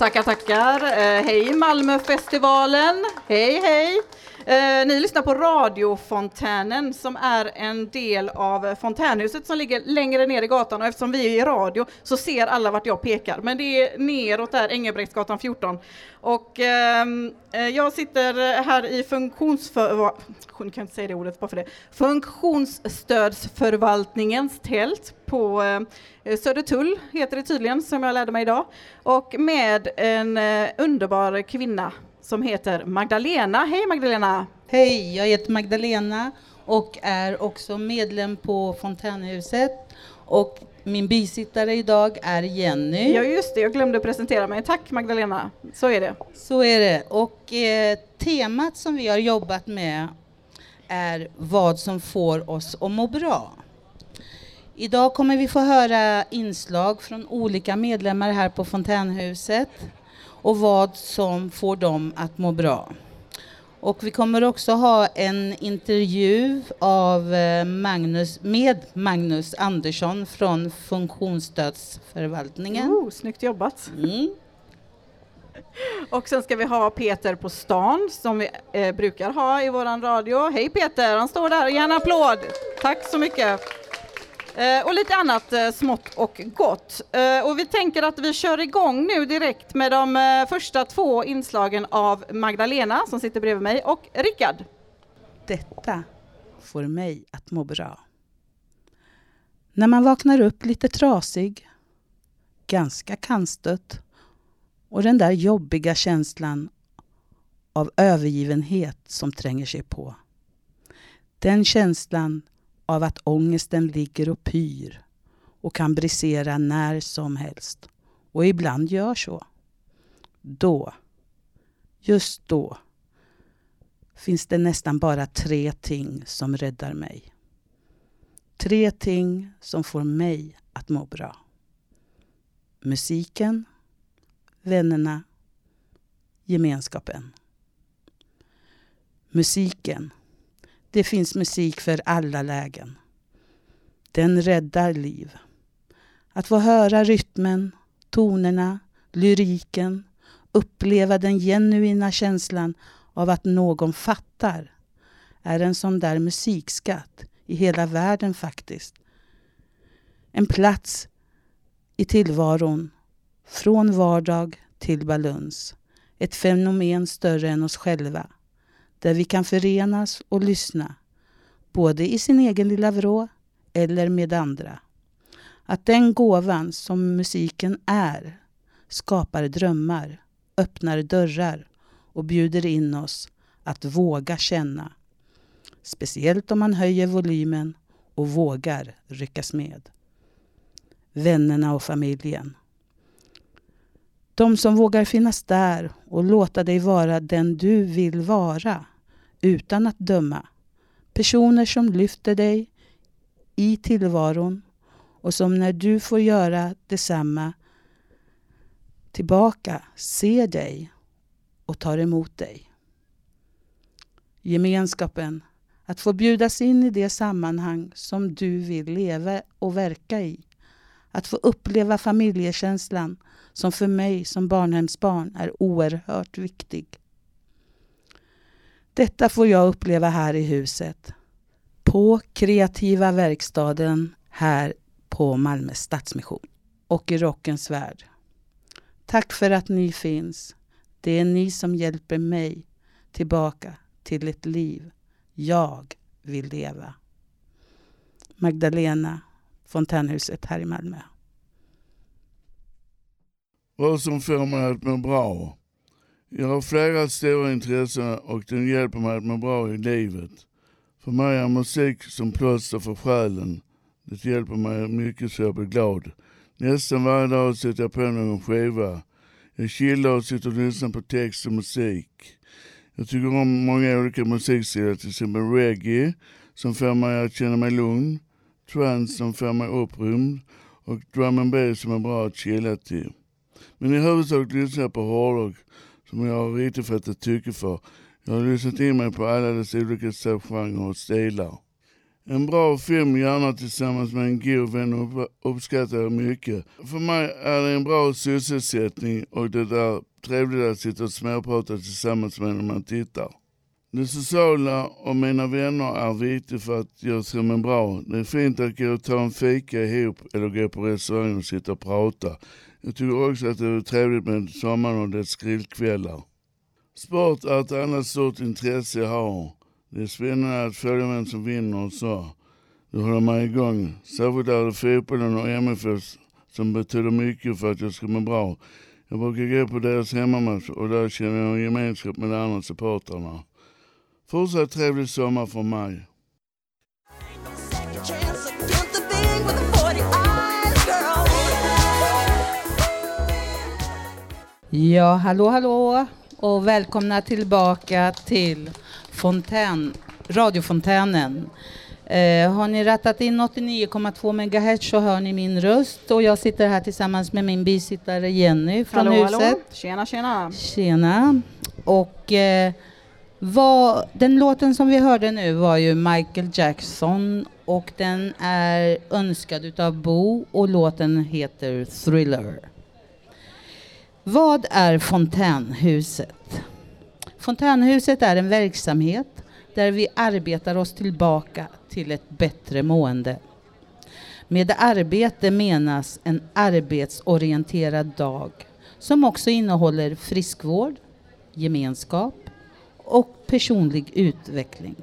Tackar, tackar. Eh, hej Malmöfestivalen. Hej, hej. Eh, ni lyssnar på radiofontänen som är en del av eh, fontänhuset som ligger längre ner i gatan och eftersom vi är i radio så ser alla vart jag pekar. Men det är neråt där, Engelbrektsgatan 14. Och ehm, eh, jag sitter eh, här i funktionsför... Jag kan inte säga det ordet bara för det. Funktionsstödsförvaltningens tält på eh, Södertull heter det tydligen som jag lärde mig idag. Och med en eh, underbar kvinna som heter Magdalena. Hej Magdalena! Hej, jag heter Magdalena och är också medlem på Fontänhuset. Och min bisittare idag är Jenny. Ja just det, jag glömde presentera mig. Tack Magdalena, så är det. Så är det. Och eh, temat som vi har jobbat med är vad som får oss att må bra. Idag kommer vi få höra inslag från olika medlemmar här på Fontänhuset och vad som får dem att må bra. Och vi kommer också ha en intervju av eh, Magnus, med Magnus Andersson från Funktionsstödsförvaltningen. Oh, snyggt jobbat! Mm. Och sen ska vi ha Peter på stan som vi eh, brukar ha i våran radio. Hej Peter, han står där, ge en applåd! Tack så mycket! Eh, och lite annat eh, smått och gott. Eh, och vi tänker att vi kör igång nu direkt med de första två inslagen av Magdalena som sitter bredvid mig och Rickard. Detta får mig att må bra. När man vaknar upp lite trasig, ganska kantstött och den där jobbiga känslan av övergivenhet som tränger sig på. Den känslan av att ångesten ligger och pyr och kan brisera när som helst och ibland gör så. Då, just då, finns det nästan bara tre ting som räddar mig. Tre ting som får mig att må bra. Musiken, vännerna, gemenskapen. Musiken det finns musik för alla lägen. Den räddar liv. Att få höra rytmen, tonerna, lyriken, uppleva den genuina känslan av att någon fattar är en sån där musikskatt i hela världen faktiskt. En plats i tillvaron, från vardag till baluns. Ett fenomen större än oss själva där vi kan förenas och lyssna, både i sin egen lilla vrå eller med andra. Att den gåvan som musiken är skapar drömmar, öppnar dörrar och bjuder in oss att våga känna. Speciellt om man höjer volymen och vågar ryckas med. Vännerna och familjen. De som vågar finnas där och låta dig vara den du vill vara utan att döma. Personer som lyfter dig i tillvaron och som när du får göra detsamma tillbaka ser dig och tar emot dig. Gemenskapen, att få bjudas in i det sammanhang som du vill leva och verka i. Att få uppleva familjekänslan som för mig som barnhemsbarn är oerhört viktig. Detta får jag uppleva här i huset. På Kreativa verkstaden här på Malmö Stadsmission och i Rockens värld. Tack för att ni finns. Det är ni som hjälper mig tillbaka till ett liv jag vill leva. Magdalena, Fontänhuset här i Malmö. Vad som får mig att må bra jag har flera stora intressen och den hjälper mig att må bra i livet. För mig är musik som plåster för själen. Det hjälper mig mycket så jag blir glad. Nästan varje dag sätter jag på någon skiva. Jag chillar och sitter och lyssnar på text och musik. Jag tycker om många olika musikstilar, till exempel reggae som får mig att känna mig lugn, trance som får mig upprymd och drum and bass som är bra att chilla till. Men i huvudsak lyssnar jag på hårdrock som jag har riktigt fått ett tycke för. Jag har lyssnat in mig på alla dess olika subgenrer och stilar. En bra film gärna tillsammans med en god vän uppskattar jag mycket. För mig är det en bra sysselsättning och det är trevligt att sitta och småprata tillsammans med när man tittar. Det sociala och mina vänner är viktigt för att jag ska må bra. Det är fint att gå och ta en fika ihop eller gå på restaurang och sitta och prata. Jag tycker också att det är trevligt med sommaren och dess grillkvällar. Sport är ett annat stort intresse jag har. Det är spännande att följa vem som vinner och så. Det håller mig igång. Särskilt är det fotbollen och MFF som betyder mycket för att jag ska må bra. Jag brukar gå på deras hemmamatch och där känner jag en gemenskap med de andra supportrarna. Fortsatt trevlig sommar från mig. Ja, hallå hallå och välkomna tillbaka till Fontän, radiofontänen. Eh, har ni rattat in 89,2 MHz så hör ni min röst och jag sitter här tillsammans med min bisittare Jenny från hallå, huset. Hallå. Tjena, tjena. Tjena. Och eh, vad, den låten som vi hörde nu var ju Michael Jackson och den är önskad utav Bo och låten heter Thriller. Vad är Fontänhuset? Fontänhuset är en verksamhet där vi arbetar oss tillbaka till ett bättre mående. Med arbete menas en arbetsorienterad dag som också innehåller friskvård, gemenskap och personlig utveckling.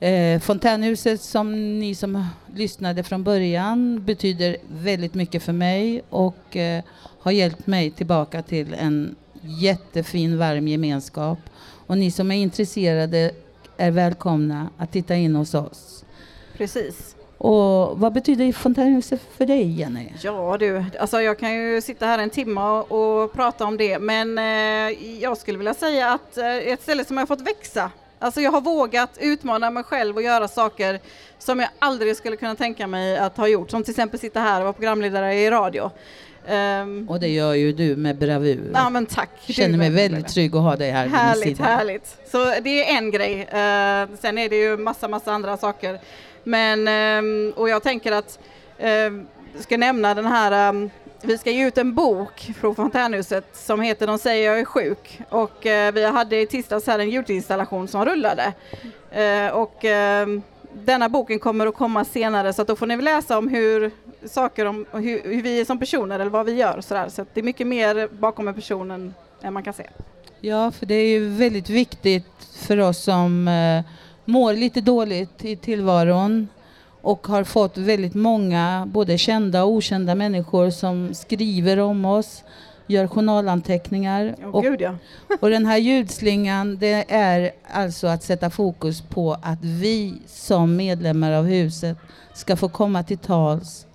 Eh, fontänhuset som ni som lyssnade från början betyder väldigt mycket för mig och eh, har hjälpt mig tillbaka till en jättefin varm gemenskap. Och ni som är intresserade är välkomna att titta in hos oss. Precis. Och vad betyder fontänhuset för dig Jenny? Ja du, alltså jag kan ju sitta här en timme och, och prata om det men eh, jag skulle vilja säga att eh, ett ställe som jag fått växa. Alltså jag har vågat utmana mig själv och göra saker som jag aldrig skulle kunna tänka mig att ha gjort. Som till exempel sitta här och vara programledare i radio. Um, och det gör ju du med bravur. Ja men tack. Jag känner mig väldigt trygg att ha dig här Härligt, vid min sida. härligt. Så det är en grej. Uh, sen är det ju massa, massa andra saker. Men, um, och jag tänker att, uh, ska nämna den här um, vi ska ge ut en bok från Fontänhuset som heter De säger jag är sjuk och eh, vi hade i tisdags här en ljudinstallation som rullade. Eh, och eh, denna boken kommer att komma senare så att då får ni läsa om hur saker om hur, hur, vi är som personer eller vad vi gör. Sådär. Så det är mycket mer bakom en person än, än man kan se. Ja, för det är ju väldigt viktigt för oss som eh, mår lite dåligt i tillvaron och har fått väldigt många, både kända och okända människor som skriver om oss, gör journalanteckningar. Oh, och, Gud, ja. och den här ljudslingan, det är alltså att sätta fokus på att vi som medlemmar av huset ska få komma till tals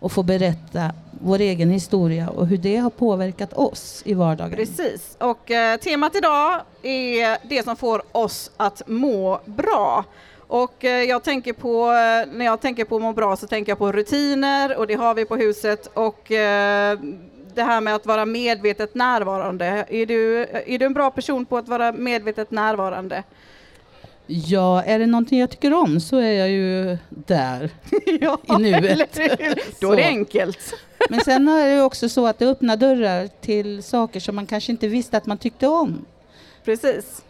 och få berätta vår egen historia och hur det har påverkat oss i vardagen. Precis, och eh, temat idag är det som får oss att må bra. Och eh, jag tänker på, eh, när jag tänker på må bra så tänker jag på rutiner och det har vi på huset och eh, det här med att vara medvetet närvarande. Är du, är du en bra person på att vara medvetet närvarande? Ja, är det någonting jag tycker om så är jag ju där ja, i nuet. Då är det enkelt. Men sen är det också så att det öppnar dörrar till saker som man kanske inte visste att man tyckte om. Precis.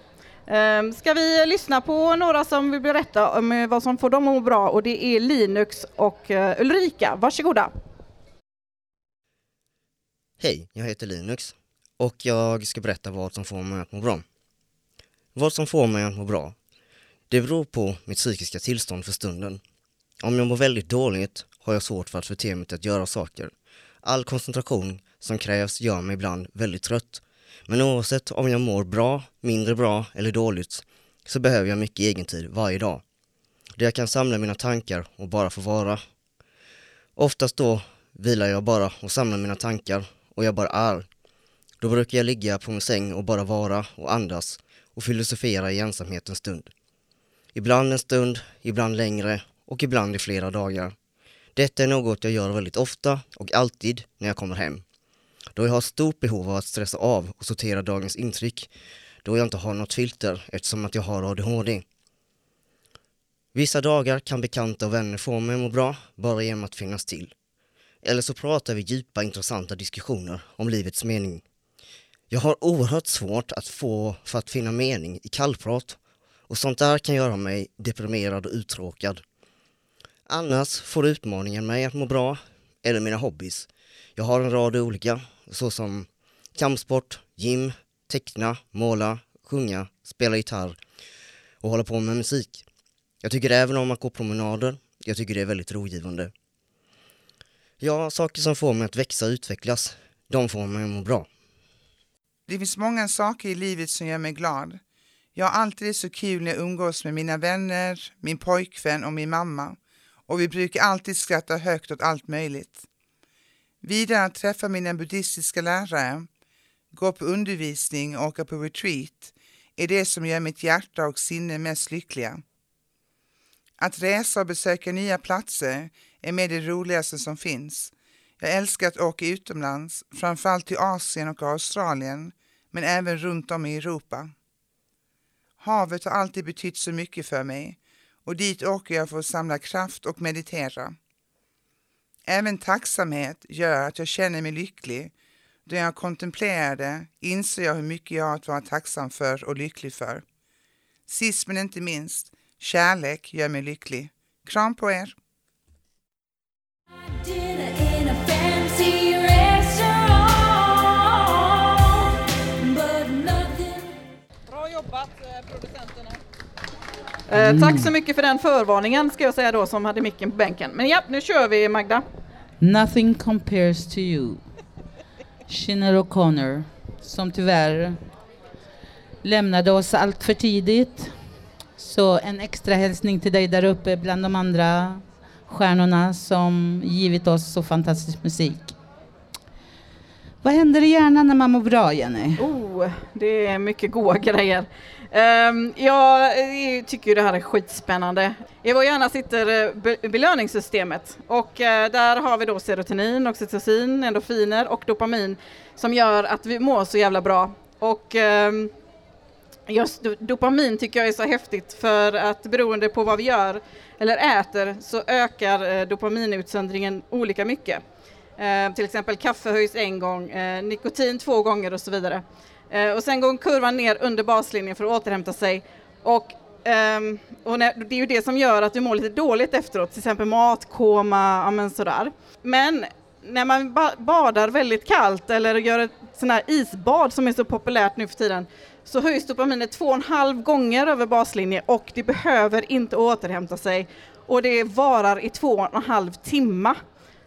Um, ska vi lyssna på några som vill berätta om eh, vad som får dem att må bra och det är Linux och eh, Ulrika. Varsågoda. Hej, jag heter Linux och jag ska berätta vad som får mig att må bra. Vad som får mig att må bra det beror på mitt psykiska tillstånd för stunden. Om jag mår väldigt dåligt har jag svårt för att förte mig till att göra saker. All koncentration som krävs gör mig ibland väldigt trött. Men oavsett om jag mår bra, mindre bra eller dåligt så behöver jag mycket egentid varje dag. Där jag kan samla mina tankar och bara få vara. Oftast då vilar jag bara och samlar mina tankar och jag bara är. Då brukar jag ligga på min säng och bara vara och andas och filosofera i ensamhet en stund. Ibland en stund, ibland längre och ibland i flera dagar. Detta är något jag gör väldigt ofta och alltid när jag kommer hem. Då jag har stort behov av att stressa av och sortera dagens intryck då jag inte har något filter eftersom att jag har ADHD. Vissa dagar kan bekanta och vänner få mig att må bra bara genom att finnas till. Eller så pratar vi djupa intressanta diskussioner om livets mening. Jag har oerhört svårt att få för att finna mening i kallprat och sånt där kan göra mig deprimerad och uttråkad. Annars får utmaningen mig att må bra, eller mina hobbys. Jag har en rad olika, såsom kampsport, gym, teckna, måla, sjunga, spela gitarr och hålla på med musik. Jag tycker även om att gå promenader. Jag tycker det är väldigt rogivande. Ja, saker som får mig att växa och utvecklas, de får mig att må bra. Det finns många saker i livet som gör mig glad. Jag har alltid så kul när jag umgås med mina vänner, min pojkvän och min mamma. Och vi brukar alltid skratta högt åt allt möjligt. Vidare att träffa mina buddhistiska lärare, gå på undervisning och åka på retreat är det som gör mitt hjärta och sinne mest lyckliga. Att resa och besöka nya platser är med det roligaste som finns. Jag älskar att åka utomlands, framförallt till Asien och Australien, men även runt om i Europa. Havet har alltid betytt så mycket för mig och dit åker jag för att samla kraft och meditera. Även tacksamhet gör att jag känner mig lycklig. Då jag kontemplerar det inser jag hur mycket jag har att vara tacksam för och lycklig för. Sist men inte minst, kärlek gör mig lycklig. Kram på er! Eh, tack så mycket för den förvarningen ska jag säga då som hade micken på bänken. Men ja, nu kör vi Magda. Nothing compares to you. Sinéad O'Connor, som tyvärr lämnade oss allt för tidigt. Så en extra hälsning till dig där uppe bland de andra stjärnorna som givit oss så fantastisk musik. Vad händer i hjärnan när man mår bra, Jenny? Oh, det är mycket goda grejer. Um, jag eh, tycker ju det här är skitspännande. I vår hjärna sitter be belöningssystemet och uh, där har vi då serotonin, oxytocin, endorfiner och dopamin som gör att vi mår så jävla bra. Och um, just dopamin tycker jag är så häftigt för att beroende på vad vi gör eller äter så ökar uh, dopaminutsöndringen olika mycket. Uh, till exempel kaffe höjs en gång, nikotin två gånger och så vidare. Eh, och sen går kurvan ner under baslinjen för att återhämta sig. Och, ehm, och när, det är ju det som gör att du mår lite dåligt efteråt, till exempel matkoma, ja, men sådär. Men när man ba badar väldigt kallt eller gör ett sån här isbad som är så populärt nu för tiden så höjs dopaminet två och en halv gånger över baslinjen och det behöver inte återhämta sig och det varar i två och en halv timme.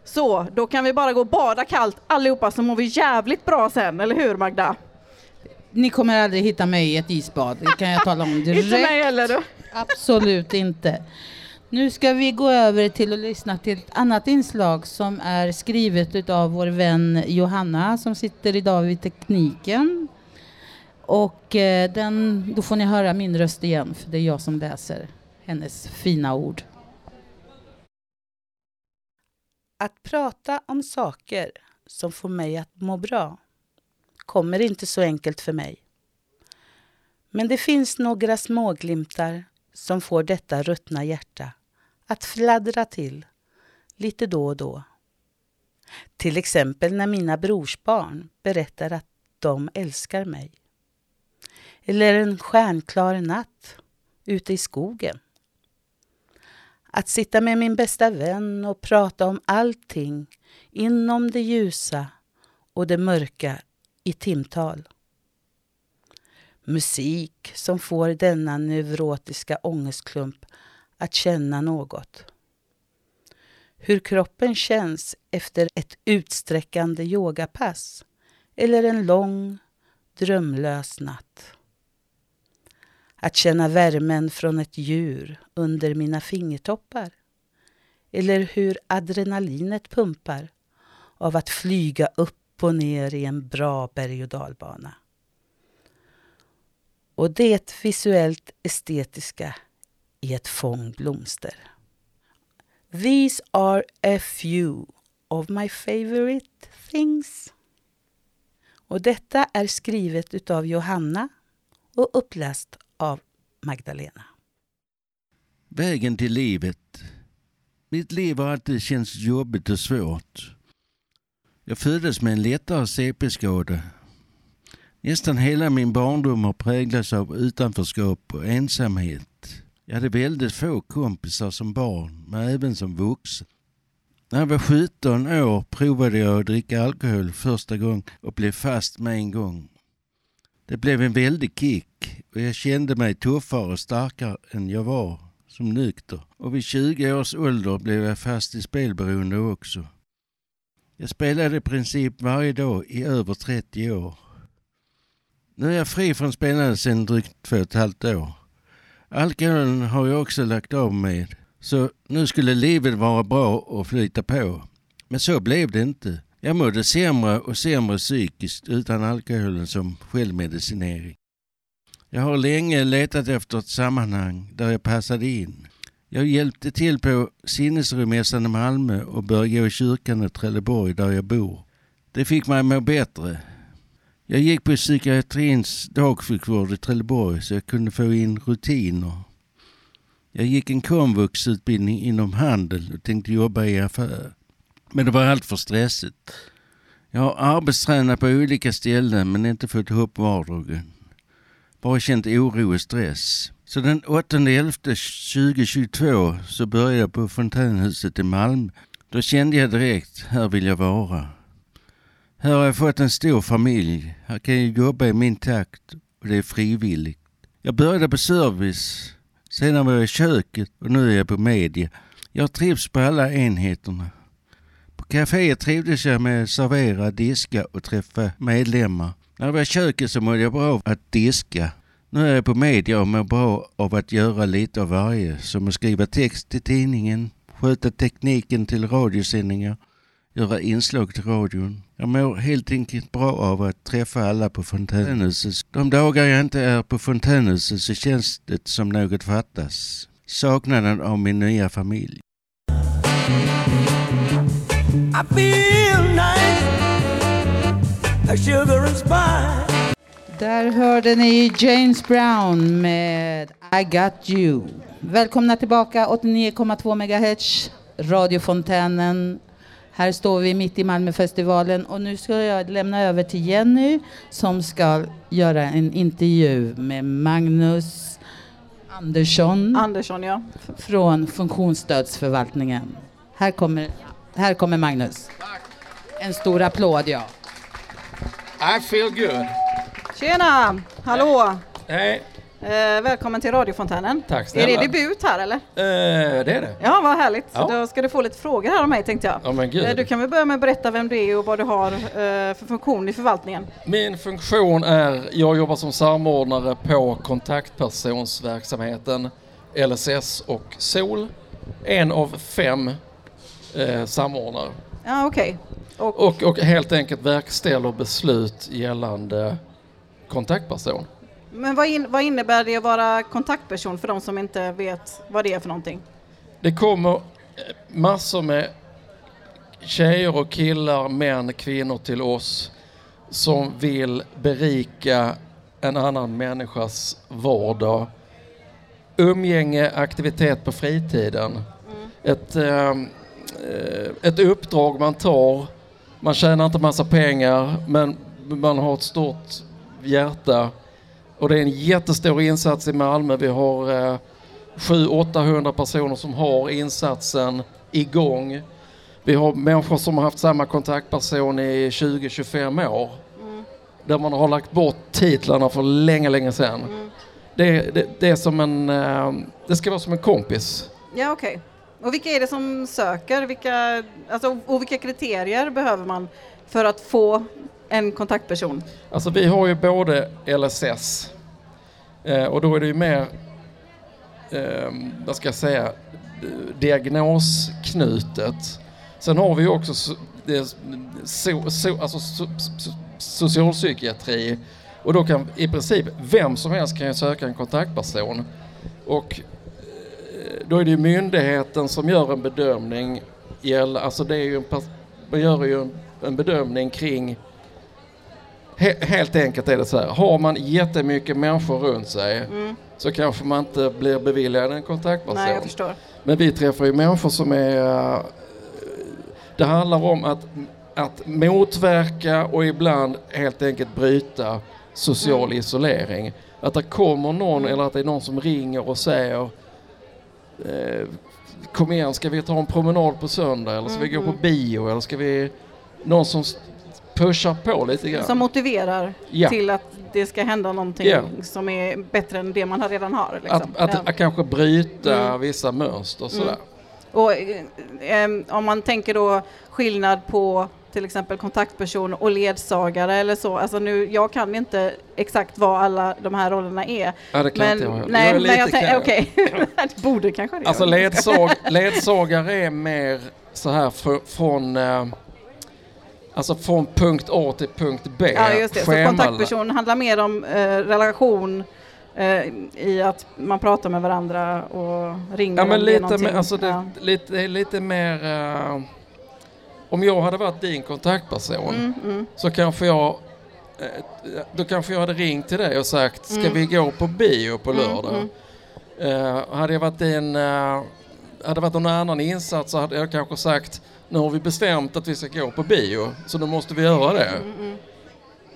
Så då kan vi bara gå och bada kallt allihopa så mår vi jävligt bra sen, eller hur Magda? Ni kommer aldrig hitta mig i ett isbad, det kan jag tala om direkt. inte mig heller då. Absolut inte. Nu ska vi gå över till att lyssna till ett annat inslag som är skrivet av vår vän Johanna som sitter idag vid tekniken. Och eh, den, då får ni höra min röst igen för det är jag som läser hennes fina ord. Att prata om saker som får mig att må bra kommer inte så enkelt för mig. Men det finns några småglimtar som får detta ruttna hjärta att fladdra till lite då och då. Till exempel när mina brorsbarn berättar att de älskar mig. Eller en stjärnklar natt ute i skogen. Att sitta med min bästa vän och prata om allting inom det ljusa och det mörka i timtal. Musik som får denna neurotiska ångestklump att känna något. Hur kroppen känns efter ett utsträckande yogapass eller en lång, drömlös natt. Att känna värmen från ett djur under mina fingertoppar. Eller hur adrenalinet pumpar av att flyga upp och ner i en bra berg och dalbana. Och det visuellt estetiska i ett fång blomster. These are a few of my favorite things. Och detta är skrivet utav Johanna och uppläst av Magdalena. Vägen till livet. Mitt liv har alltid känts jobbigt och svårt. Jag föddes med en lättare CP-skada. Nästan hela min barndom har präglats av utanförskap och ensamhet. Jag hade väldigt få kompisar som barn, men även som vuxen. När jag var 17 år provade jag att dricka alkohol första gången och blev fast med en gång. Det blev en väldig kick och jag kände mig tuffare och starkare än jag var som nykter. Och vid 20 års ålder blev jag fast i spelberoende också. Jag spelade i princip varje dag i över 30 år. Nu är jag fri från spelandet sedan drygt två och ett halvt år. Alkoholen har jag också lagt av med, så nu skulle livet vara bra och flyta på. Men så blev det inte. Jag mådde sämre och sämre psykiskt utan alkoholen som självmedicinering. Jag har länge letat efter ett sammanhang där jag passade in. Jag hjälpte till på sinnesromässan i Malmö och började gå i kyrkan i Trelleborg där jag bor. Det fick mig att må bättre. Jag gick på psykiatrins dagsjukvård i Trelleborg så jag kunde få in rutiner. Jag gick en komvuxutbildning inom handel och tänkte jobba i affär. Men det var allt för stressigt. Jag har arbetstränat på olika ställen men inte fått ihop vardagen. Bara känt oro och stress. Så den 8.11.2022 så började jag på Fontänhuset i Malmö. Då kände jag direkt, här vill jag vara. Här har jag fått en stor familj. Här kan jag jobba i min takt och det är frivilligt. Jag började på service, sedan var jag i köket och nu är jag på media. Jag trivs på alla enheterna. På kaféet trivdes jag med att servera, diska och träffa medlemmar. När jag var i köket så mådde jag bra av att diska. Nu är jag på media och mår bra av att göra lite av varje. Som att skriva text till tidningen, sköta tekniken till radiosändningar, göra inslag till radion. Jag mår helt enkelt bra av att träffa alla på Fontänhuset. De dagar jag inte är på Fontänhuset så känns det som något fattas. Saknaden av min nya familj. I feel nice, like sugar and spice. Där hörde ni James Brown med I got you. Välkomna tillbaka 89,2 MHz, radiofontänen. Här står vi mitt i Malmöfestivalen och nu ska jag lämna över till Jenny som ska göra en intervju med Magnus Andersson Andersson, ja. från Funktionsstödsförvaltningen. Här kommer, här kommer Magnus. En stor applåd, ja. I feel good. Tjena! Hallå! Hej. Eh, välkommen till radiofontänen. Tack Är snälla. det debut här eller? Eh, det är det. Ja, vad härligt. Ja. Då ska du få lite frågor här av mig tänkte jag. Ja men Eh, gud. Du kan väl börja med att berätta vem du är och vad du har eh, för funktion i förvaltningen. Min funktion är, jag jobbar som samordnare på kontaktpersonsverksamheten LSS och SOL. En av fem eh, samordnare. Ja, okej. Och, Och, och helt enkelt verkställer beslut gällande kontaktperson. men vad, in, vad innebär det att vara kontaktperson för de som inte vet vad det är för någonting? Det kommer massor med tjejer och killar, män, kvinnor till oss som vill berika en annan människas vardag. Umgänge, aktivitet på fritiden. Ett, eh, eh, ett uppdrag man tar. Man tjänar inte massa pengar men man har ett stort hjärta. Och det är en jättestor insats i Malmö. Vi har eh, 700-800 personer som har insatsen igång. Vi har människor som har haft samma kontaktperson i 20-25 år. Där man har lagt bort titlarna för länge, länge sedan. Det, det, det är som en... eh, Det ska vara som en kompis. Ja, okej. Och vilka är det som söker? Vilka, alltså, och vilka kriterier behöver man för att få en kontaktperson? Alltså vi har ju både LSS eh, och då är det ju mer, eh, vad ska jag säga, diagnosknutet. Sen har vi ju också so, so, so, alltså so, socialpsykiatri och då kan i princip vem som helst kan ju söka en kontaktperson. Och eh, då är det ju myndigheten som gör en bedömning. Alltså det är ju en, man gör ju en bedömning kring He- helt enkelt är det så här. Har man jättemycket människor runt sig Mm. så kanske man inte blir beviljad en kontaktperson. Nej, jag förstår. Men vi träffar ju människor som är... eh, Det handlar om att, att motverka och ibland helt enkelt bryta social Mm. isolering. Att det kommer någon eller att det är någon som ringer och säger eh, Kom igen, ska vi ta en promenad på söndag eller ska vi gå på Mm. bio eller ska vi... Någon som pushar på lite grann. Som motiverar Ja. till att det ska hända någonting Ja. som är bättre än det man redan har. Liksom. Att, att, Ja. att kanske bryta Mm. vissa mönster och sådär. Och eh, om man tänker då skillnad på till exempel kontaktperson och ledsagare eller så. Alltså nu, jag kan inte exakt vad alla de här rollerna är. Ja, det kan men, inte jag heller. nej, Jag men jag tänker, okej, det borde kanske det Alltså ledsag, ledsagare är mer så här fr, från eh, Alltså från punkt A till punkt B. Ja, just det. Så kontaktperson handlar mer om eh, relation eh, i att man pratar med varandra och ringer Ja om men det är lite mer, alltså det, Ja. lite, lite mer eh, Om jag hade varit din kontaktperson Mm, mm. så kanske jag eh, Då kanske jag hade ringt till dig och sagt ska Mm. vi gå på bio på Mm, lördag? mm. Eh, hade jag varit din uh, hade det varit någon annan insats så hade jag kanske sagt nu har vi bestämt att vi ska gå på bio så då måste vi göra det. Mm, mm.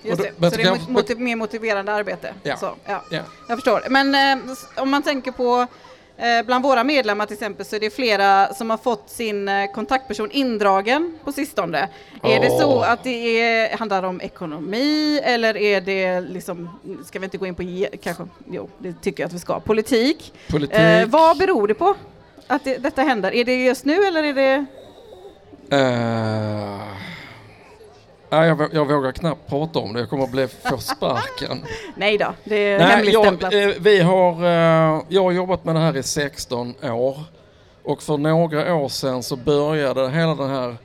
Och Just det, så det är mot, motiv- mer motiverande arbete. Ja. Så, ja. Ja. Jag förstår. Men eh, om man tänker på eh, bland våra medlemmar till exempel så är det flera som har fått sin eh, kontaktperson indragen på sistone. Är det så att det är, handlar om ekonomi eller är det liksom, ska vi inte gå in på, kanske, jo det tycker jag att vi ska, politik. Politik. Eh, vad beror det på att det, detta händer? Är det just nu eller är det Nej, jag, jag vågar knappt prata om det, jag kommer att bli för sparken. Nej då, det är Nej, jag, eh, vi har, eh, jag har jobbat med det här i 16 år och för några år sedan så började hela den här,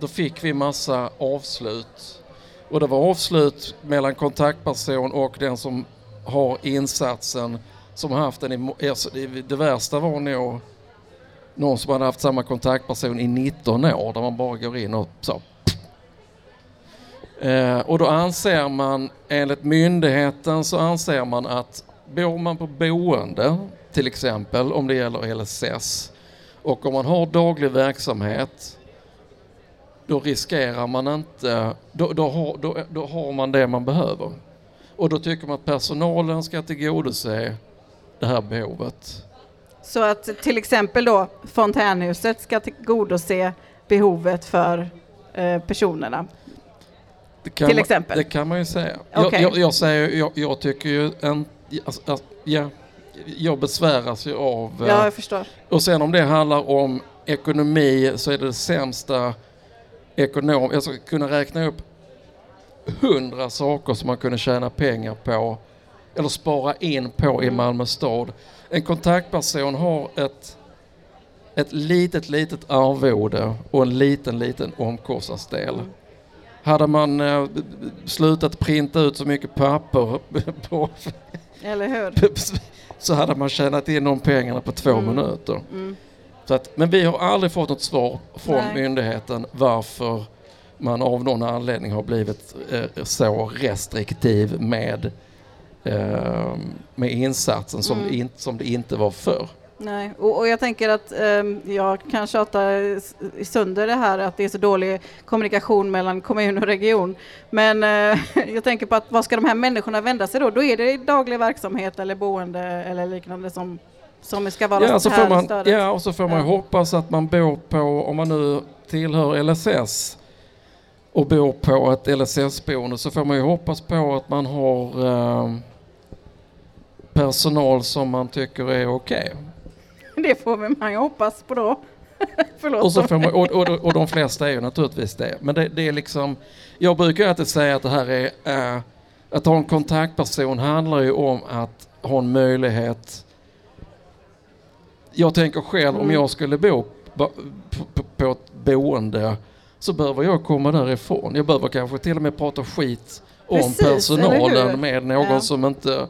då fick vi massa avslut. Och det var avslut mellan kontaktperson och den som har insatsen som haft den i, alltså, det värsta var nog någon som hade haft samma kontaktperson i 19 år där man bara går in och så Eh, och då anser man, enligt myndigheten så anser man att bor man på boende, till exempel om det gäller LSS, och om man har daglig verksamhet, då riskerar man inte, då, då, har, då, då har man det man behöver. Och då tycker man att personalen ska tillgodose det här behovet. Så att till exempel då fontänhuset ska tillgodose behovet för eh, personerna. Det kan Till man- exempel? Det kan man ju säga. Okej. Jag, jag, jag, säger, jag, jag tycker ju en, alltså, alltså, ja, jag besväras ju av... eh, Ja, jag förstår. Och sen om det handlar om ekonomi så är det det sämsta ekonom... Jag ska kunna räkna upp hundra saker som man kunde tjäna pengar på eller spara in på i. Malmö stad. En kontaktperson har ett, ett litet, litet arvode och en liten, liten omkostnadsdel. Hade man eh, slutat printa ut så mycket papper på, Eller hur? så hade man tjänat in de pengarna på två Mm. minuter. Mm. Så att, men vi har aldrig fått något svar från Nej. myndigheten varför man av någon anledning har blivit eh, så restriktiv med, eh, med insatsen som, Mm. det in, som det inte var förr. Nej, och, och jag tänker att ehm, jag kan tjata sönder det här att det är så dålig kommunikation mellan kommun och region. Men eh, jag tänker på att vad ska de här människorna vända sig då? Då är det daglig verksamhet eller boende eller liknande som, som ska vara Ja, så här man, stödet. ja, och så får man Ja. hoppas att man bor på, om man nu tillhör LSS och bor på ett LSS-boende så får man ju hoppas på att man har eh, personal som man tycker är okej. Det får man ju hoppas på då. Förlåt. Och, så får man, och, och, och de flesta är ju naturligtvis det. Men det, det är liksom, jag brukar alltid säga att det här är, eh, att ha en kontaktperson handlar ju om att ha en möjlighet. Jag tänker själv om Mm. jag skulle bo på, på, på ett boende så behöver jag komma därifrån. Jag behöver kanske till och med prata skit om Precis, personalen med någon Ja. som inte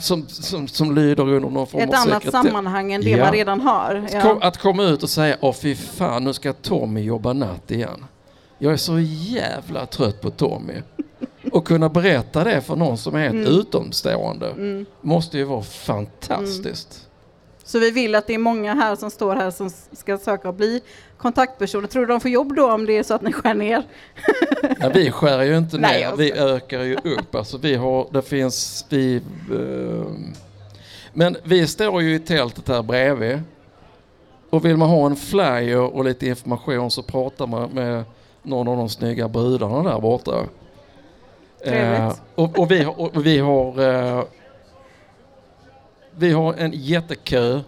som, som, som lyder under någon form Ett av annat sammanhang än det Ja. man redan har. Att, Ja. att komma ut och säga åh fy fan nu ska Tommy jobba natt igen. Jag är så jävla trött på Tommy. Och kunna berätta det för någon som är ett Mm. utomstående Mm. måste ju vara fantastiskt. Så vi vill att det är många här som står här som ska söka och bli kontaktpersoner. Tror du de får jobb då om det är så att ni skär ner? Ja, vi skär ju inte Nej, ner, vi ökar ju upp. Alltså vi har, det finns, vi... Eh, men vi står ju i tältet här bredvid. Och vill man ha en flyer och lite information så pratar man med någon av de snygga brudarna där borta. Trevligt. och, och vi har, och vi har eh, vi har en jättekö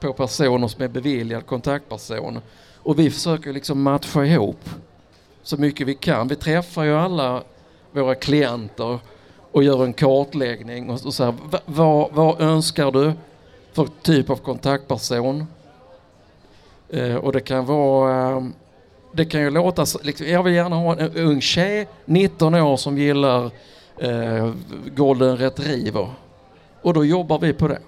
på personer som är beviljad kontaktperson. Och vi försöker liksom matcha ihop så mycket vi kan. Vi träffar ju alla våra klienter och gör en kartläggning och, och så här, vad, vad önskar du för typ av kontaktperson? Eh, och det kan vara, eh, det kan ju låta, liksom, jag vill gärna ha en, en ung tjej, 19 år som gillar eh, golden retriever. Och då jobbar vi på det.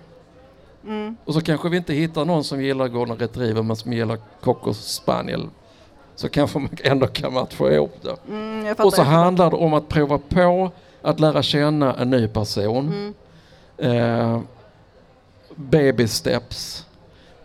Mm. Och så kanske vi inte hittar någon som gillar golden retriever men som gillar cocker spaniel. Så kanske man ändå kan matcha ihop det. Mm. Och så handlar det om att prova på att lära känna en ny person. Mm. Eh, baby steps.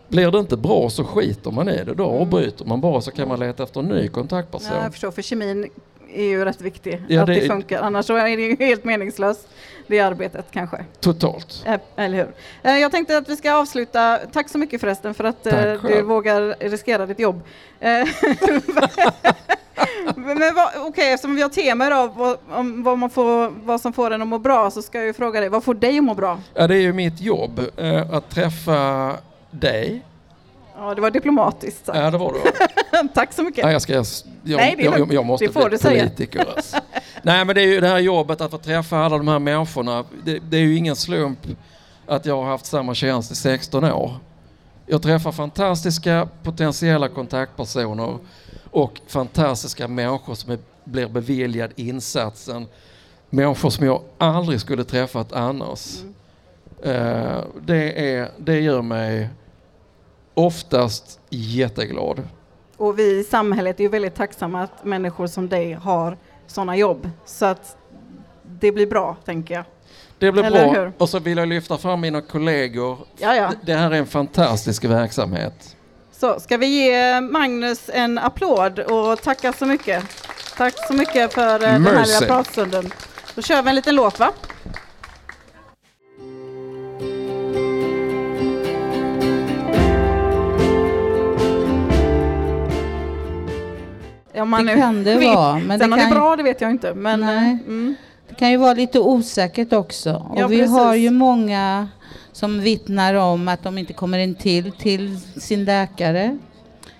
Blir det inte bra så skiter man i det. Då Mm. avbryter man bara så kan man leta efter en ny kontaktperson. Ja, jag förstår, för kemin är ju rätt viktig. Ja, att det, det- funkar, annars så är det ju helt meningslöst det arbetet kanske. Totalt. Eh, Eller hur? Eh, Jag tänkte att vi ska avsluta. Tack så mycket förresten för att eh, Tack du själv. vågar riskera ditt jobb. Eh, Men vad- okej, eftersom vi har tema idag vad, om vad, man får, vad som får en att må bra så ska jag ju fråga dig, vad får dig att må bra? Ja, det är ju mitt jobb eh, att träffa dig. Ja, det var diplomatiskt sagt. Ja, det var det. Tack så mycket. Nej, jag, ska, jag, Nej, jag, jag, jag måste bli politiker. Alltså. Nej, men det är ju det här jobbet att få träffa alla de här människorna. Det, det är ju ingen slump att jag har haft samma tjänst i 16 år. Jag träffar fantastiska potentiella kontaktpersoner och fantastiska människor som är, blir beviljad insatsen. Människor som jag aldrig skulle träffat annars. Eh, det, är, det gör mig oftast jätteglad. Och vi i samhället är ju väldigt tacksamma att människor som dig har sådana jobb. Så att det blir bra, tänker jag. Det blir Eller bra. hur? Och så vill jag lyfta fram mina kollegor. Ja, ja. D- Det här är en fantastisk verksamhet. Så ska vi ge Magnus en applåd och tacka så mycket. Tack så mycket för eh, den här Mercy. lilla pratstunden. Då kör vi en liten låt va? Om man Det kan det vara, men Sen det om det är kan- bra det vet jag inte. Men, Nej. mm. Det kan ju vara lite osäkert också. Och Ja, vi precis. har ju många som vittnar om att de inte kommer in till, till sin läkare.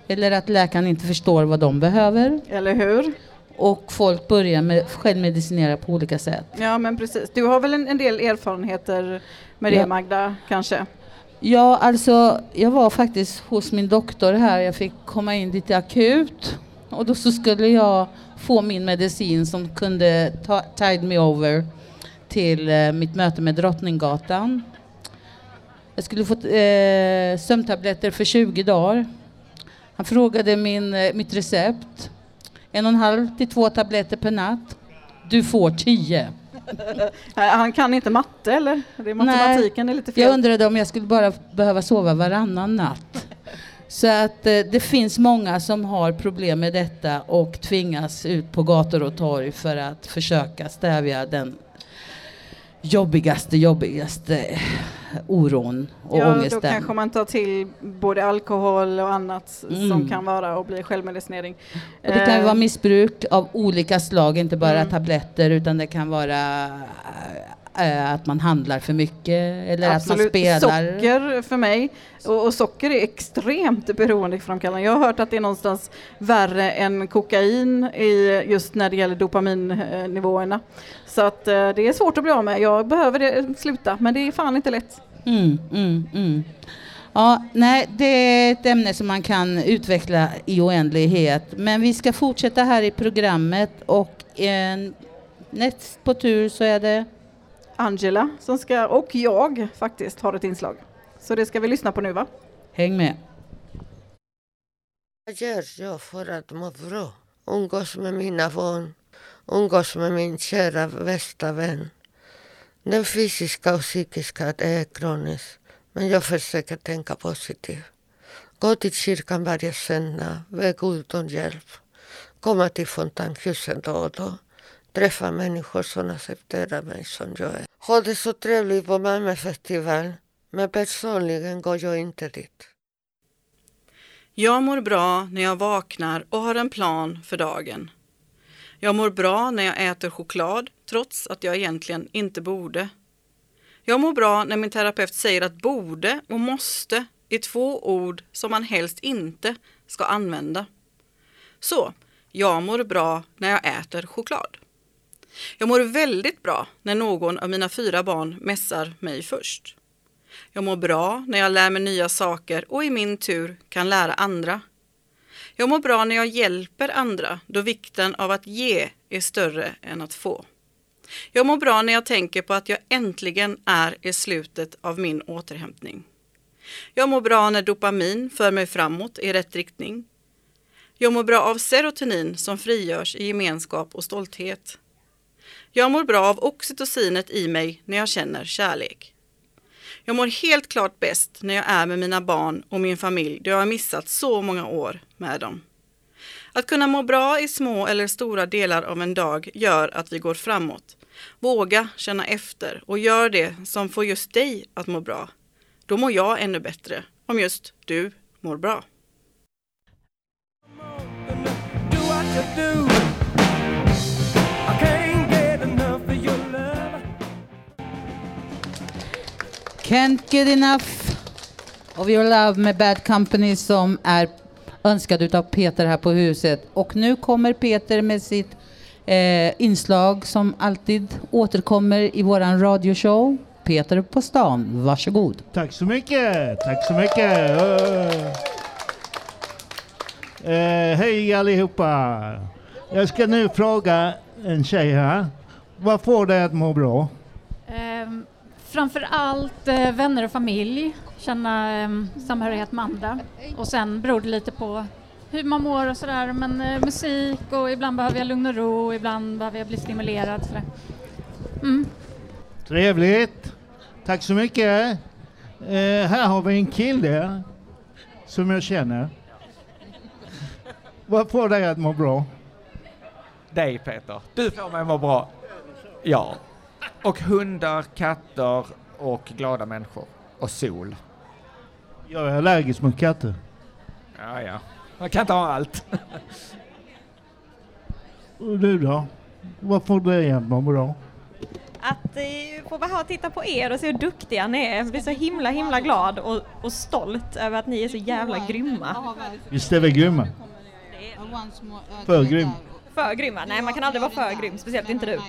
Eller att läkaren inte förstår vad de behöver. Eller hur? Och folk börjar med självmedicinera på olika sätt. Ja men precis. Du har väl en, en del erfarenheter med det Ja. Magda, kanske? Ja, alltså jag var faktiskt hos min doktor här. Jag fick komma in lite akut. Och då så skulle jag få min medicin som kunde ta, tide me over till eh, mitt möte med Drottninggatan. Jag skulle få eh, sömntabletter för 20 dagar. Han frågade min, eh, mitt recept. En och en halv till två tabletter per natt. Du får tio. Nej, Han kan inte matte eller? Det är matematiken är lite fel. Jag undrade om jag skulle bara behöva sova varannan natt. Så att eh, det finns många som har problem med detta och tvingas ut på gator och torg för att försöka stävja den jobbigaste, jobbigaste oron och ja, då ångesten. kanske man tar till både alkohol och annat som Mm. kan vara och bli självmedicinering. Och det kan ju Eh, vara missbruk av olika slag, inte bara Mm. tabletter utan det kan vara eh, att man handlar för mycket eller att man Absolut. spelar. Socker för mig. Och, och socker är extremt beroendeframkallande. Jag har hört att det är någonstans värre än kokain i, just när det gäller dopaminnivåerna. Så att eh, det är svårt att bli av med. Jag behöver det, sluta, men det är fan inte lätt. Mm, mm, mm. Ja, nej, det är ett ämne som man kan utveckla i oändlighet. Men vi ska fortsätta här i programmet och eh, näst på tur så är det Angela som ska, och jag faktiskt har ett inslag. Så det ska vi lyssna på nu va? Häng med. Vad gör jag för att må bra? Umgås med mina barn umgås med min kära bästa vän. Den fysiska och psykiska är kronisk, men jag försöker tänka positivt. Gå till kyrkan varje söndag, be Gud om hjälp. Komma till fontänhusen då och då. Träffa människor som accepterar mig som jag är. Ha det så trevligt på Malmöfestivalen, men personligen går jag inte dit. Jag mår bra när jag vaknar och har en plan för dagen. Jag mår bra när jag äter choklad trots att jag egentligen inte borde. Jag mår bra när min terapeut säger att borde och måste är två ord som man helst inte ska använda. Så, jag mår bra när jag äter choklad. Jag mår väldigt bra när någon av mina fyra barn mässar mig först. Jag mår bra när jag lär mig nya saker och i min tur kan lära andra. Jag mår bra när jag hjälper andra då vikten av att ge är större än att få. Jag mår bra när jag tänker på att jag äntligen är i slutet av min återhämtning. Jag mår bra när dopamin för mig framåt i rätt riktning. Jag mår bra av serotonin som frigörs i gemenskap och stolthet. Jag mår bra av oxytocinet i mig när jag känner kärlek. Jag mår helt klart bäst när jag är med mina barn och min familj då jag har missat så många år med dem. Att kunna må bra i små eller stora delar av en dag gör att vi går framåt. Våga känna efter och gör det som får just dig att må bra. Då mår jag ännu bättre om just du mår bra. Can't get enough of your love med Bad Company som är önskad utav Peter här på huset. Och nu kommer Peter med sitt eh, inslag som alltid återkommer i våran radioshow. Peter på stan, varsågod. Tack så mycket, tack så mycket. Uh, uh, hej allihopa. Jag ska nu fråga en tjej här. Vad får dig att må bra? Framför allt eh, vänner och familj, känna ehm, samhörighet med andra. Och sen beror det lite på hur man mår och sådär. Men eh, musik och ibland behöver jag lugn och ro och ibland behöver jag bli stimulerad. Sådär. Mm. Trevligt. Tack så mycket. Eh, här har vi en kille som jag känner. Vad får dig att må bra? dig Peter. Du får mig att må bra. Ja. Och hundar, katter och glada människor. Och sol. Jag är allergisk mot katter. Ja, ja. Man kan inte ha allt. Och du då? Vad får dig att må bra? Att eh, få vara här och titta på er och se hur duktiga ni är. Jag blir så himla himla glad och, och stolt över att ni är så jävla grymma. Visst är vi grymma? För grym. För grymma? Nej, man kan aldrig vara för grym, speciellt inte du.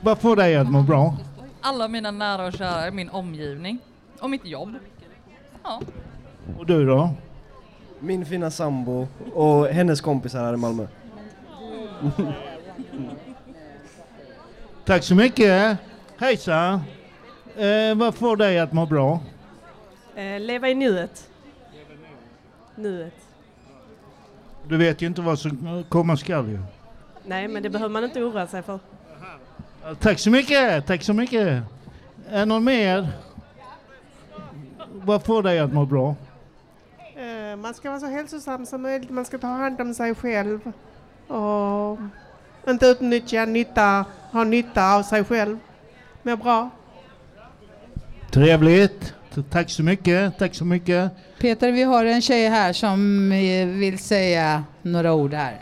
Vad får dig att må bra? Alla mina nära och kära min omgivning. Och mitt jobb. Ja. Och du då? Min fina sambo och hennes kompisar här i Malmö. Tack så mycket. Hejsan. Eh, vad får dig att må bra? Eh, leva i nuet. Nuet. Du vet ju inte vad som komma skall ju. Nej, men det behöver man inte oroa sig för. Tack så mycket, tack så mycket. Är någon mer? Vad får dig att må bra? Eh, Man ska vara så hälsosam som möjligt, man ska ta hand om sig själv och inte utnyttja nytta, ha nytta av sig själv. Må bra. Trevligt. Tack så mycket, tack så mycket. Peter, vi har en tjej här som eh, vill säga några ord här.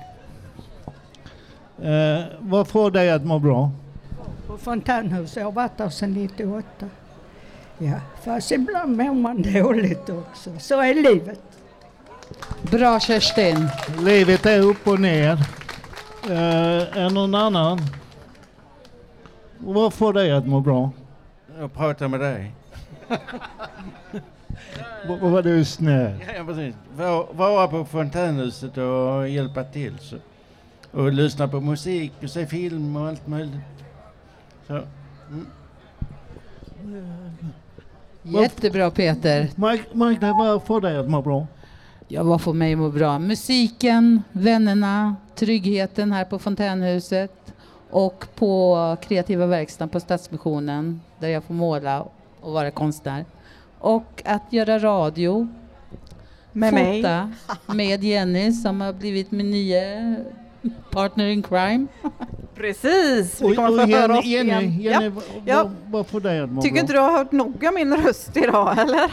Eh, vad får dig att må bra? På fontänhuset, jag har varit där sedan 98. Ja, fast ibland mår man dåligt också. Så är livet. Bra Kerstin. Livet är upp och ner. Eh, är någon annan? Vad får dig att må bra? Jag pratar med dig. Vad var du snäll? Ja, precis. Vara- Vara på fontänhuset och hjälpa till. Så. Och lyssna på musik och se film och allt möjligt. Så. Mm. Jättebra Peter. Mag- Magda, vad får dig att må bra? Ja, vad får mig att må bra? Musiken, vännerna, tryggheten här på Fontänhuset och på kreativa verkstaden på Stadsmissionen där jag får måla och vara konstnär. Och att göra radio. Med mig. fota med Jenny som har blivit min nya partner in crime. Precis, vi Och, kommer och få höra Jenny, oss Jenny, igen. Jenny Ja. vad, Ja. vad, får dig att må Tycker bra? inte du har hört nog av min röst idag eller?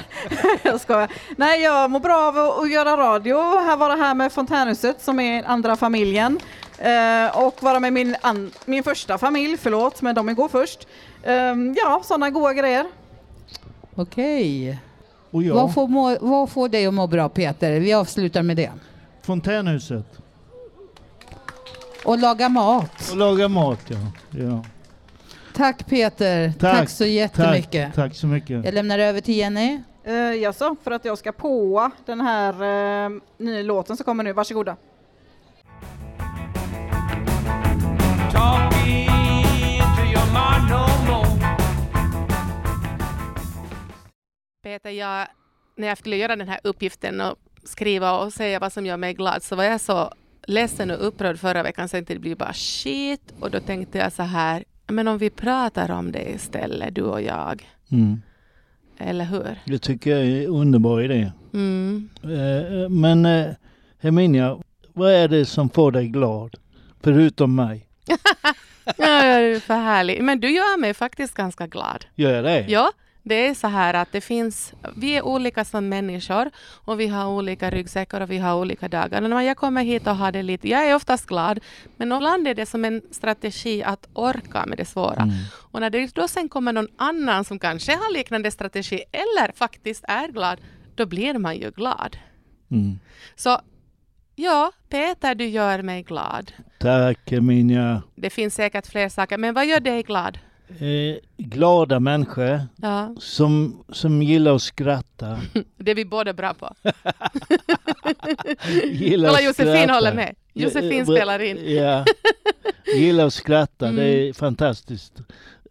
jag skojar. Nej, jag mår bra av att- göra radio, här vara här med Fontänhuset som är andra familjen eh, och vara med min, an- min första familj, förlåt, men de är går först. Eh, ja, sådana goda grejer. Okej. Och jag? Vad, får må, vad får dig att må bra Peter? Vi avslutar med det. Fontänhuset. Och laga mat. Och laga mat, ja. ja. Tack Peter. Tack, så jättemycket. Tack, tack så mycket. Jag lämnar över till Jenny. Uh, jaså, för att jag ska påa den här eh, nya låten som kommer nu. Varsågoda. Peter, jag, när jag skulle göra den här uppgiften och skriva och säga vad som gör mig glad så var jag så ledsen och upprörd förra veckan så det blir bara shit och då tänkte jag så här, men om vi pratar om det istället, du och jag, Mm. eller hur? Det tycker jag är en underbar idé. Mm. Eh, Men eh, Herminia, vad är det som får dig glad? Förutom mig. Ja, jag är för härlig. Men du gör mig faktiskt ganska glad. Gör jag det? Ja, det är så här att det finns, vi är olika som människor och vi har olika ryggsäckar och vi har olika dagar. Och när jag kommer hit och har det lite, jag är oftast glad, men ibland är det som en strategi att orka med det svåra. Mm. Och när det då sen kommer någon annan som kanske har liknande strategi eller faktiskt är glad, då blir man ju glad. Mm. Så ja, Peter, du gör mig glad. Tack Herminia. Det finns säkert fler saker, men vad gör dig glad? Eh, glada människor Ja. som, som gillar att skratta. Det är vi båda bra på. Gillar Kolla Josefin skratta. håller med. Josefin Ja, spelar in. Ja, gillar att skratta. Det Mm. är fantastiskt.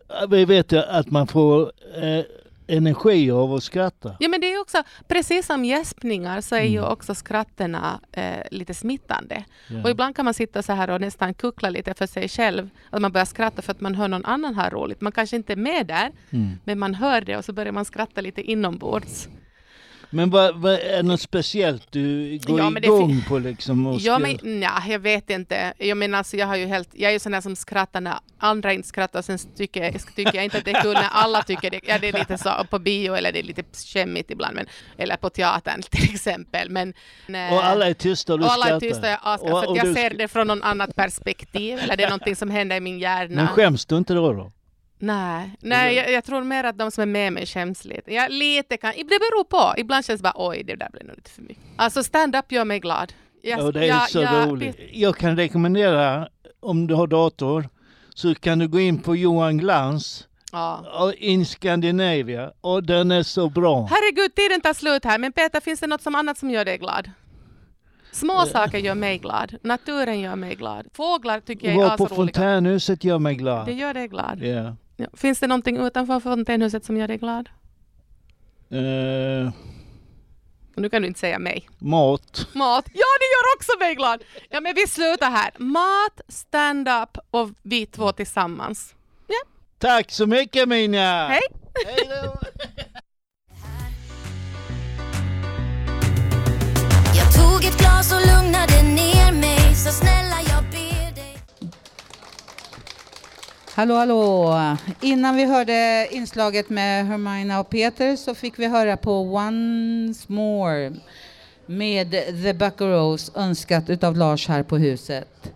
Ja, Vi vet ju att man får eh, energi av att skratta. Ja men det är också, precis som gäspningar så är ju Mm. också skratterna eh, lite smittande. Ja. Och ibland kan man sitta så här och nästan kuckla lite för sig själv. Att man börjar skratta för att man hör någon annan ha roligt. Man kanske inte är med där, Mm. men man hör det och så börjar man skratta lite inombords. Men vad, vad är något speciellt du går Ja, igång på liksom? Och Ja, men nja, jag vet inte. Jag menar, alltså, jag har ju helt, jag är ju sån där som skrattar när andra inte skrattar sen tycker tycker jag inte att det är kul när alla tycker det. Ja, det är lite så på bio eller det är lite skämmigt ibland, men, eller på teatern till exempel. Men, eh, Och alla är tysta och du och alla är skrattar. tysta och jag asgar, Och- och jag ser det från någon annat perspektiv eller det är någonting som händer i min hjärna. Men skäms du inte då? då? Nej, nej jag, jag tror mer att de som är med mig skäms lite. Jag, lite kan, det beror på. Ibland känns det bara oj, det där blev nog lite för mycket. Alltså stand-up gör mig glad. Jag, Ja, det är jag- så jag- roligt. Jag kan rekommendera, om du har dator, så kan du gå in på Johan Glans Ja. och in Scandinavia och den är så bra. Herregud, tiden tar slut här. Men Peter, finns det något som annat som gör dig glad? Små saker gör mig glad. Naturen gör mig glad. Fåglar tycker jag är Var på asroliga. Fontänhuset gör mig glad. Det gör dig glad. Ja. Ja. Finns det någonting utanför fontänhuset som gör dig glad? Eh, Nu kan du inte säga mig. mat. Mat. Ja, det gör också mig glad! Ja, men vi slutar här. Mat, stand-up och vi två tillsammans. Ja. Tack så mycket Minja! Hej! Jag tog ett glas och lugnade ner mig Så snälla Hallå, hallå! Innan vi hörde inslaget med Hermina och Peter så fick vi höra på Once More med The Buckaroos önskat utav Lars här på huset.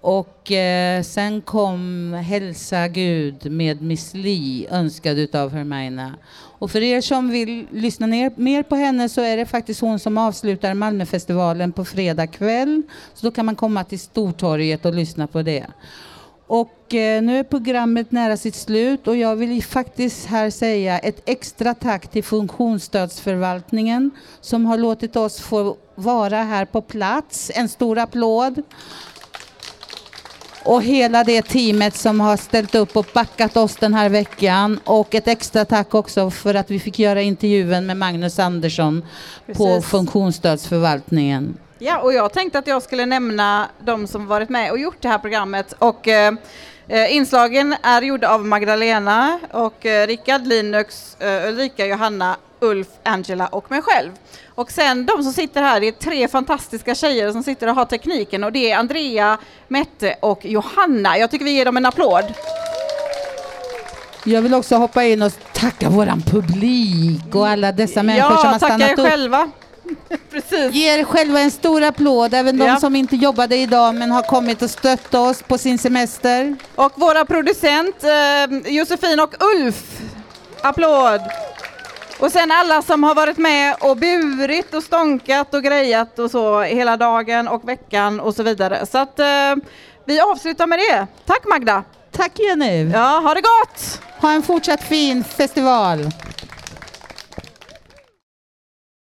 Och eh, sen kom Hälsa Gud med Miss Li önskad utav Hermina. Och för er som vill lyssna ner, mer på henne så är det faktiskt hon som avslutar Malmöfestivalen på fredag kväll. Så då kan man komma till Stortorget och lyssna på det. Och eh, nu är programmet nära sitt slut och jag vill faktiskt här säga ett extra tack till Funktionsstödsförvaltningen som har låtit oss få vara här på plats. En stor applåd. och hela det teamet som har ställt upp och backat oss den här veckan. Och ett extra tack också för att vi fick göra intervjun med Magnus Andersson på Precis. funktionsstödsförvaltningen. Ja, och jag tänkte att jag skulle nämna de som varit med och gjort det här programmet. Och, eh, eh, inslagen är gjorda av Magdalena och eh, Rickard, Linux, eh, Ulrika, Johanna, Ulf, Angela och mig själv. Och sen de som sitter här, det är tre fantastiska tjejer som sitter och har tekniken och det är Andrea, Mette och Johanna. Jag tycker vi ger dem en applåd. Jag vill också hoppa in och tacka våran publik och alla dessa människor som Ja, har tacka stannat upp. själva. Precis. Ge er själva en stor applåd, även de Ja. som inte jobbade idag men har kommit och stött oss på sin semester. Och våra producent eh, Josefin och Ulf. Applåd! Och sen alla som har varit med och burit och stånkat och grejat och så hela dagen och veckan och så vidare. Så att eh, vi avslutar med det. Tack Magda! Tack Jenny! Ja, ha det gott! Ha en fortsatt fin festival!